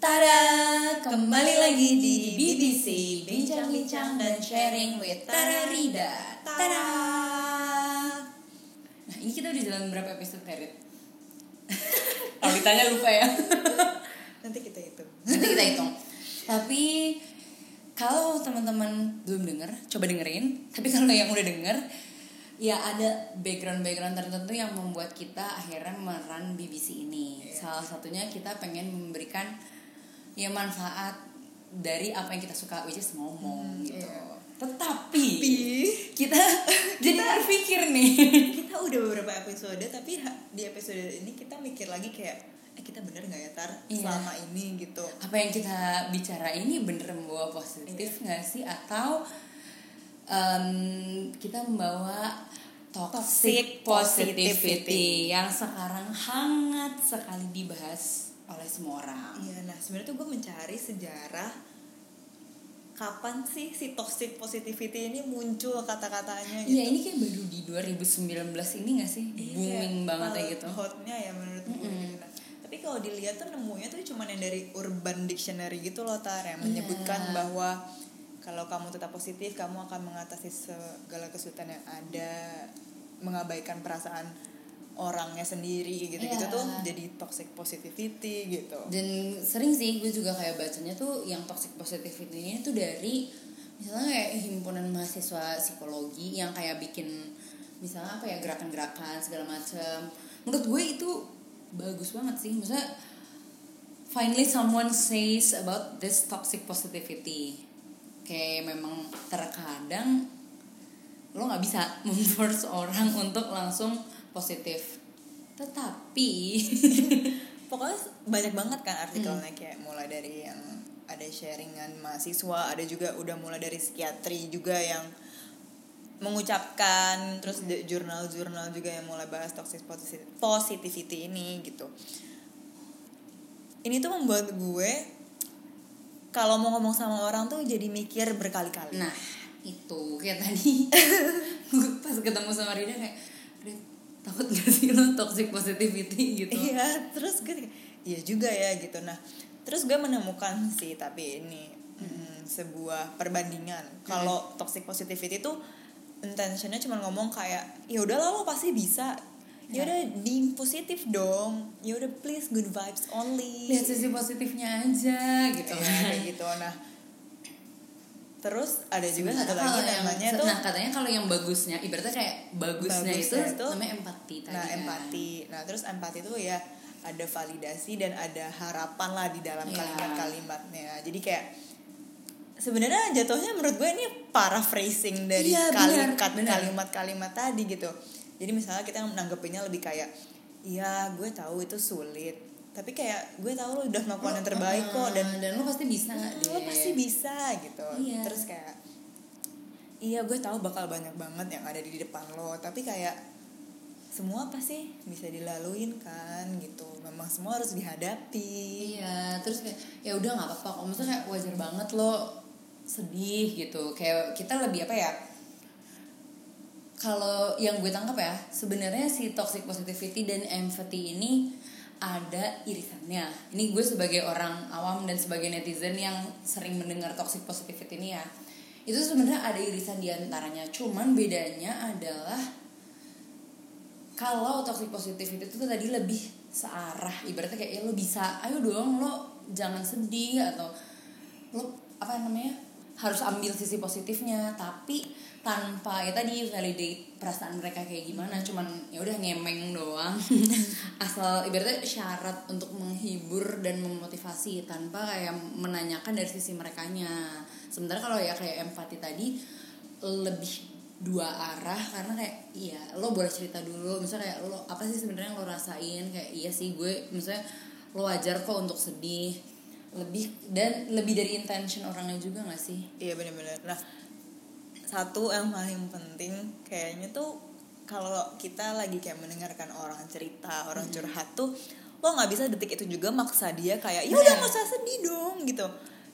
Tada, kembali lagi di BBC Bincang-bincang dan sharing with Tara Rida. Tada! Nah ini kita udah jalan berapa episode Terit? Kalau ditanya lupa ya. Nanti kita hitung. Nanti kita hitung. Tapi kalau teman-teman belum denger, coba dengerin. Tapi kalau yang udah denger Ya ada background-background tertentu yang membuat kita akhirnya meran BBC ini. Iya. Salah satunya kita pengen memberikan ya manfaat dari apa yang kita suka which is ngomong gitu. iya. Tetapi Tapi kita jadi berpikir nih. kita udah beberapa episode tapi di episode ini kita mikir lagi kayak eh kita bener nggak ya tar Iya. selama ini gitu. Apa yang kita bicara ini bener membawa Iya. positif nggak sih atau em, kita membawa toxic Toxic positivity positivity. yang sekarang hangat sekali dibahas oleh semua orang. Iya, nah sebenarnya tuh gue mencari sejarah kapan sih si toxic positivity ini muncul kata-katanya Iya ini kayak baru di 2019 ini gak sih Iya, booming kayak banget ya gitu. Hotnya ya menurut gue. Mm-mm. Nah, tapi kalau dilihat tuh nemunya tuh cuman yang dari Urban Dictionary gitu loh tar yang Iya. menyebutkan bahwa kalau kamu tetap positif kamu akan mengatasi segala kesulitan yang ada, mengabaikan perasaan orangnya sendiri gitu-gitu Iya. tuh jadi toxic positivity gitu. Dan sering sih gue juga kayak bacanya tuh yang toxic positivity ini tuh dari misalnya kayak himpunan mahasiswa psikologi yang kayak bikin misalnya apa ya gerakan-gerakan segala macam. Menurut gue itu bagus banget sih. Maksudnya finally someone says about this toxic positivity. Kayak memang terkadang lo nggak bisa memforce orang untuk langsung positif. Tetapi pokoknya banyak banget kan artikelnya kayak mulai dari yang ada sharingan mahasiswa ada juga udah mulai dari psikiatri juga yang mengucapkan terus de- jurnal-jurnal juga yang mulai bahas toxic posi- positivity ini gitu. Ini tuh membuat gue kalau mau ngomong sama orang tuh jadi mikir berkali-kali. Nah, itu kayak tadi. Gue pas ketemu sama Rida kayak takut gak sih lo toxic positivity gitu? Iya, terus gue iya juga ya gitu. Nah, terus gue menemukan sih tapi ini mm, sebuah perbandingan. Kalau toxic positivity itu intentionnya cuma ngomong kayak, ya udahlah lo pasti bisa. Ya udah di positif dong. Ya udah please good vibes only. Lihat sisi positifnya aja gitu Iya, kayak gitu. Nah, terus ada juga satu lagi yang- namanya tuh Nah, katanya kalau yang bagusnya, ibaratnya kayak bagusnya, Bagusnya itu, itu- namanya empati tadi. Nah kan. empati. Nah terus empati itu ya ada validasi dan ada harapan lah di dalam Iya. kalimat-kalimatnya. Jadi kayak sebenarnya jatuhnya menurut gue ini paraphrasing dari Iya, kalimat kalimat-kalimat tadi gitu. Jadi misalnya kita nanggepinnya lebih kayak, iya gue tahu itu sulit, tapi kayak gue tahu lo udah melakukan yang terbaik kok dan dan lo pasti bisa "Hmm, lo pasti bisa gitu. Iya. Terus kayak, iya gue tahu bakal banyak banget yang ada di depan lo, tapi kayak semua pasti bisa dilaluin kan gitu memang semua harus dihadapi Iya, terus kayak ya udah nggak apa-apa kok. Maksudnya kayak wajar banget lo sedih gitu. Kayak kita lebih apa ya? Kalau yang gue tangkap ya, sebenarnya si toxic positivity dan empathy ini ada irisannya. Ini gue sebagai orang awam dan sebagai netizen yang sering mendengar toxic positivity ini ya. Itu sebenarnya ada irisan di antaranya. Cuman bedanya adalah kalau toxic positivity itu tadi lebih searah ibaratnya kayak ya lo bisa ayo dong lo jangan sedih atau lo apa namanya harus ambil sisi positifnya tapi tanpa ya tadi validate perasaan mereka kayak gimana cuman ya udah ngemeng doang. Asal ibaratnya syarat untuk menghibur dan memotivasi tanpa kayak menanyakan dari sisi merekanya. Sementara kalau ya kayak empati tadi lebih dua arah karena kayak iya lo boleh cerita dulu misalnya kayak lo apa sih sebenarnya yang lo rasain? Kayak iya sih gue misalnya lo wajar kok untuk sedih lebih dan lebih dari intention orangnya juga gak sih? Iya benar-benar nah satu yang paling penting kayaknya tuh kalau kita lagi kayak mendengarkan orang cerita orang curhat tuh lo nggak bisa detik itu juga maksa dia kayak ya udah nggak usah sedih dong gitu.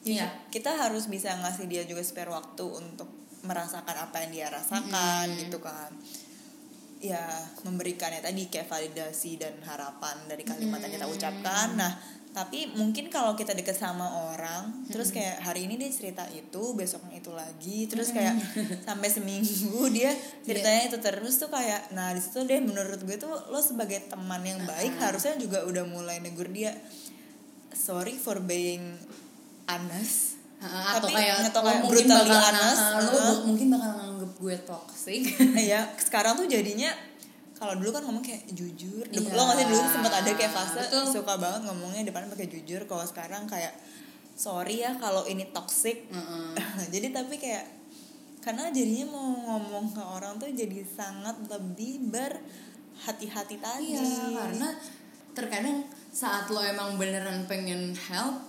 Iya. kita harus bisa ngasih dia juga spare waktu untuk merasakan apa yang dia rasakan gitu kan. Ya memberikannya tadi kayak validasi dan harapan dari kalimat yang kita ucapkan. Nah tapi mungkin kalau kita deket sama orang terus kayak hari ini dia cerita itu besoknya itu lagi terus kayak sampai seminggu dia ceritanya itu terus tuh kayak nah di situ deh menurut gue tuh lo sebagai teman yang baik harusnya juga udah mulai negur dia sorry for being honest. Ah, atau Tapi kayak atau lo kayak mungkin bakal honest, ah, lo ah. mungkin bakal nganggep gue toxic. Ya sekarang tuh jadinya kalau dulu kan ngomong kayak jujur Iya. lo nggak sih dulu sempat ada kayak fase Betul. suka banget ngomongnya depan pakai jujur kalau sekarang kayak sorry ya kalau ini toxic Mm-mm. jadi tapi kayak karena jadinya mau ngomong ke orang tuh jadi sangat lebih berhati-hati tadi Iya, karena terkadang saat lo emang beneran pengen help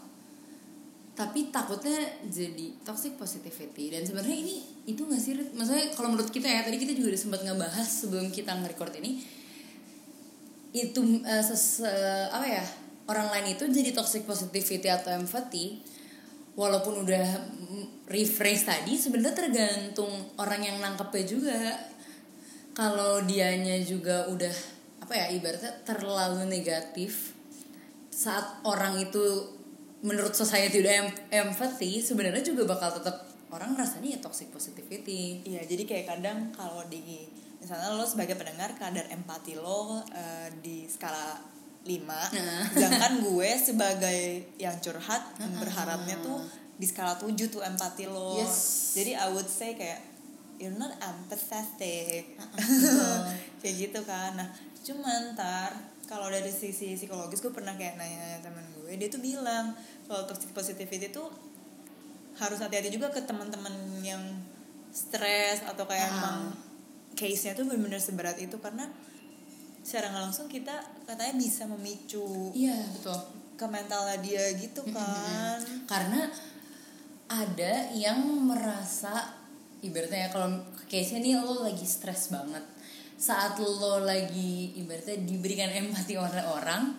tapi takutnya jadi toxic positivity. Dan sebenarnya ini itu nggak sih maksudnya kalau menurut kita ya tadi kita juga udah sempat ngebahas sebelum kita nge-record ini. Itu eh, ses, eh, apa ya orang lain itu jadi toxic positivity atau empathy walaupun udah rephrase tadi sebenarnya tergantung orang yang nangkepnya juga. Kalau dianya juga udah apa ya ibaratnya terlalu negatif saat orang itu menurut society udah em- empathy sebenarnya juga bakal tetap orang rasanya ya toxic positivity Iya, jadi kayak kadang kalau di misalnya lo sebagai pendengar kadar empati lo eh, di skala 5 Nah. sedangkan gue sebagai yang curhat berharapnya tuh di skala 7 tuh empati lo. Yes. Jadi I would say kayak you're not empathetic. kayak gitu kan. Nah, cuman ntar kalau dari sisi psikologis gue pernah kayak nanya temen gue, dia tuh bilang kalau toxic positivity tuh harus hati-hati juga ke teman-teman yang stres atau kayak emang case-nya tuh benar-benar seberat itu karena secara nggak langsung kita katanya bisa memicu iya. betul ke mentalnya dia gitu kan. Karena ada yang merasa ibaratnya ya kalau case-nya nih lo lagi stres banget saat lo lagi ibaratnya diberikan empati oleh orang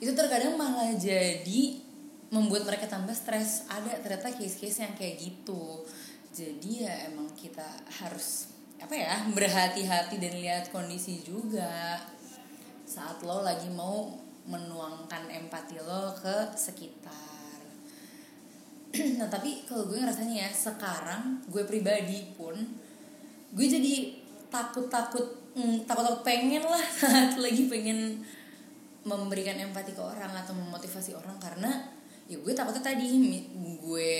itu terkadang malah jadi membuat mereka tambah stres. Ada ternyata case-case yang kayak gitu. Jadi ya emang kita harus apa ya berhati-hati dan lihat kondisi juga. Saat lo lagi mau menuangkan empati lo ke sekitar. Nah tapi kalau gue ngerasanya ya sekarang gue pribadi pun gue jadi takut takut takut takut pengen lah. Saat lagi pengen memberikan empati ke orang atau memotivasi orang karena ya gue takutnya tadi gue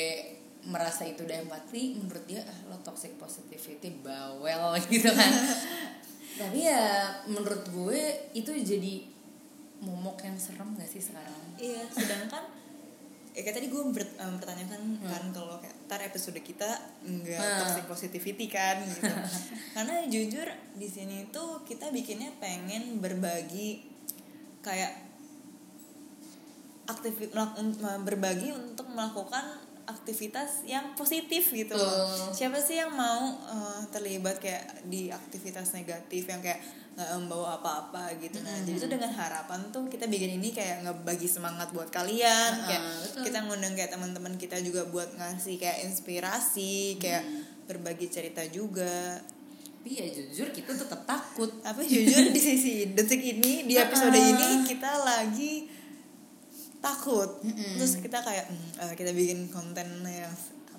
merasa itu udah empati menurut dia ah, lo toxic positivity bawel gitu kan. Tapi ya menurut gue itu jadi momok yang serem gak sih sekarang? Iya sedangkan ya kayak tadi gue ber- em, mempertanyakan kan kalau kayak ntar episode kita nggak Hmm. toxic positivity kan gitu karena jujur di sini tuh kita bikinnya pengen berbagi kayak um, berbagi untuk melakukan aktivitas yang positif gitu loh. Betul. Siapa sih yang mau uh, terlibat kayak di aktivitas negatif yang kayak nggak membawa apa-apa gitu. Nah, jadi itu dengan harapan tuh kita bikin ini kayak ngebagi semangat buat kalian, Ah, kayak betul. kita ngundang kayak teman-teman kita juga buat ngasih kayak inspirasi, kayak berbagi cerita juga. tapi ya jujur kita tetap takut Tapi jujur di sisi detik ini di episode Ah. ini kita lagi takut. Terus kita kayak "Hmm, eh, kita bikin konten yang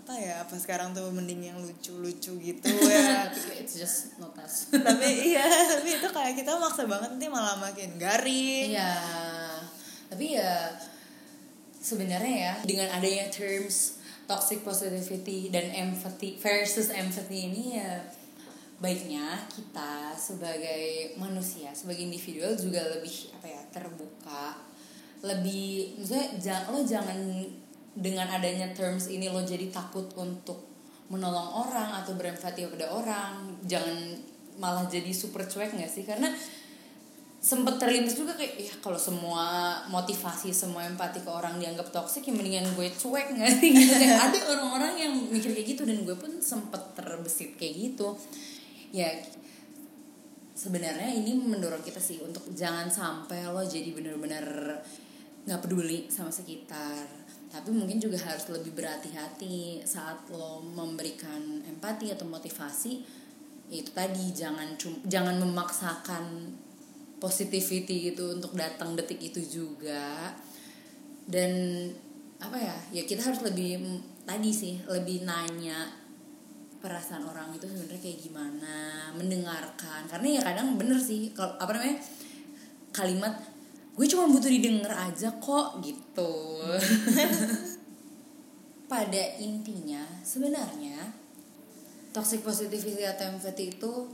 apa ya? Apa sekarang tuh mending yang lucu-lucu gitu ya. Tapi it's just not us tapi iya, tapi itu kayak kita maksa banget nanti malah makin garing. Iya, tapi ya sebenarnya ya dengan adanya terms toxic positivity dan empathy versus empathy ini ya baiknya kita sebagai manusia sebagai individual juga lebih apa ya terbuka lebih maksudnya jangan lo jangan dengan adanya terms ini lo jadi takut untuk menolong orang atau berempati kepada orang jangan malah jadi super cuek nggak sih? Karena sempet terlintas juga kayak ya kalau semua motivasi semua empati ke orang dianggap toksik ya mendingan gue cuek nggak sih? Gitu. Ada orang-orang yang mikir kayak gitu dan gue pun sempet terbesit kayak gitu. Ya sebenarnya ini mendorong kita sih untuk jangan sampai lo jadi bener-bener nggak peduli sama sekitar tapi mungkin juga harus lebih berhati-hati saat lo memberikan empati atau motivasi itu tadi jangan jangan memaksakan positivity itu untuk datang detik itu juga. Dan apa ya ya kita harus lebih tadi sih lebih nanya perasaan orang itu sebenarnya kayak gimana mendengarkan. Karena ya kadang bener sih kalau apa namanya kalimat gue cuma butuh didengar aja kok gitu. Pada intinya sebenarnya toxic positivity atau empathy itu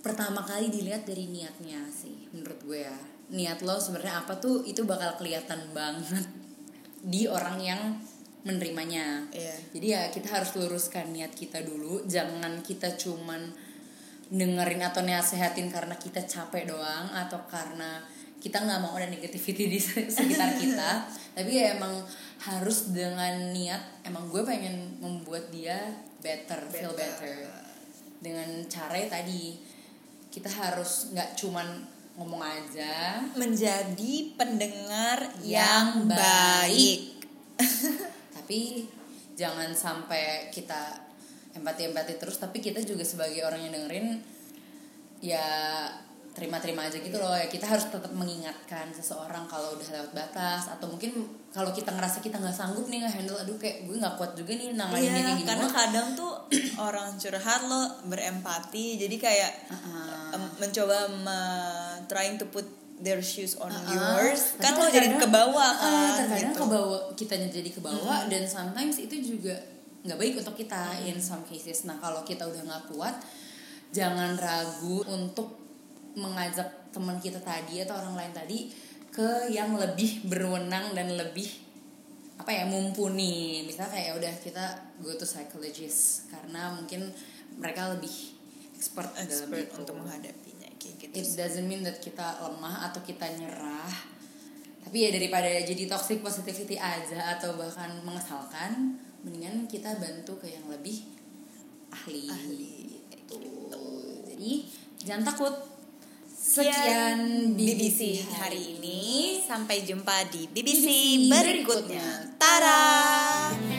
pertama kali dilihat dari niatnya sih menurut gue ya. Niat lo sebenarnya apa tuh itu bakal kelihatan banget di orang yang menerimanya. Iya. jadi ya kita harus luruskan niat kita dulu. Jangan kita cuman dengerin atau nasehatin karena kita capek doang atau karena kita nggak mau ada negativity di se- sekitar kita tapi ya emang harus dengan niat emang gue pengen membuat dia better, feel Better. better dengan cara tadi kita harus nggak cuman ngomong aja menjadi pendengar Yang yang baik. tapi jangan sampai kita empati-empati terus tapi kita juga sebagai orang yang dengerin ya terima-terima aja gitu loh ya kita harus tetap mengingatkan seseorang kalau udah lewat batas atau mungkin kalau kita ngerasa kita nggak sanggup nih handle aduh kayak gue nggak kuat juga nih nanganin Iya, ini gini karena kadang tuh orang curhat lo berempati, jadi kayak Uh-uh. mencoba me- trying to put their shoes on Uh-uh. yours, kan lo jadi ke bawah kan, terkadang gitu. ke bawah kitanya jadi ke bawah dan sometimes itu juga nggak baik untuk kita in some cases nah kalau kita udah nggak kuat jangan ragu untuk mengajak teman kita tadi atau orang lain tadi ke yang lebih berwenang dan lebih apa ya mumpuni. Misalnya kayak udah kita go to psychologist karena mungkin mereka lebih expert, dalam expert itu. untuk menghadapinya kayak gitu. it doesn't mean that kita lemah atau kita nyerah. Tapi ya daripada jadi toxic positivity aja atau bahkan mengesalkan mendingan kita bantu ke yang lebih ahli, Ahli, gitu. jadi jangan takut sekian BBC hari ini Sampai jumpa di BBC, BBC berikutnya. Tada!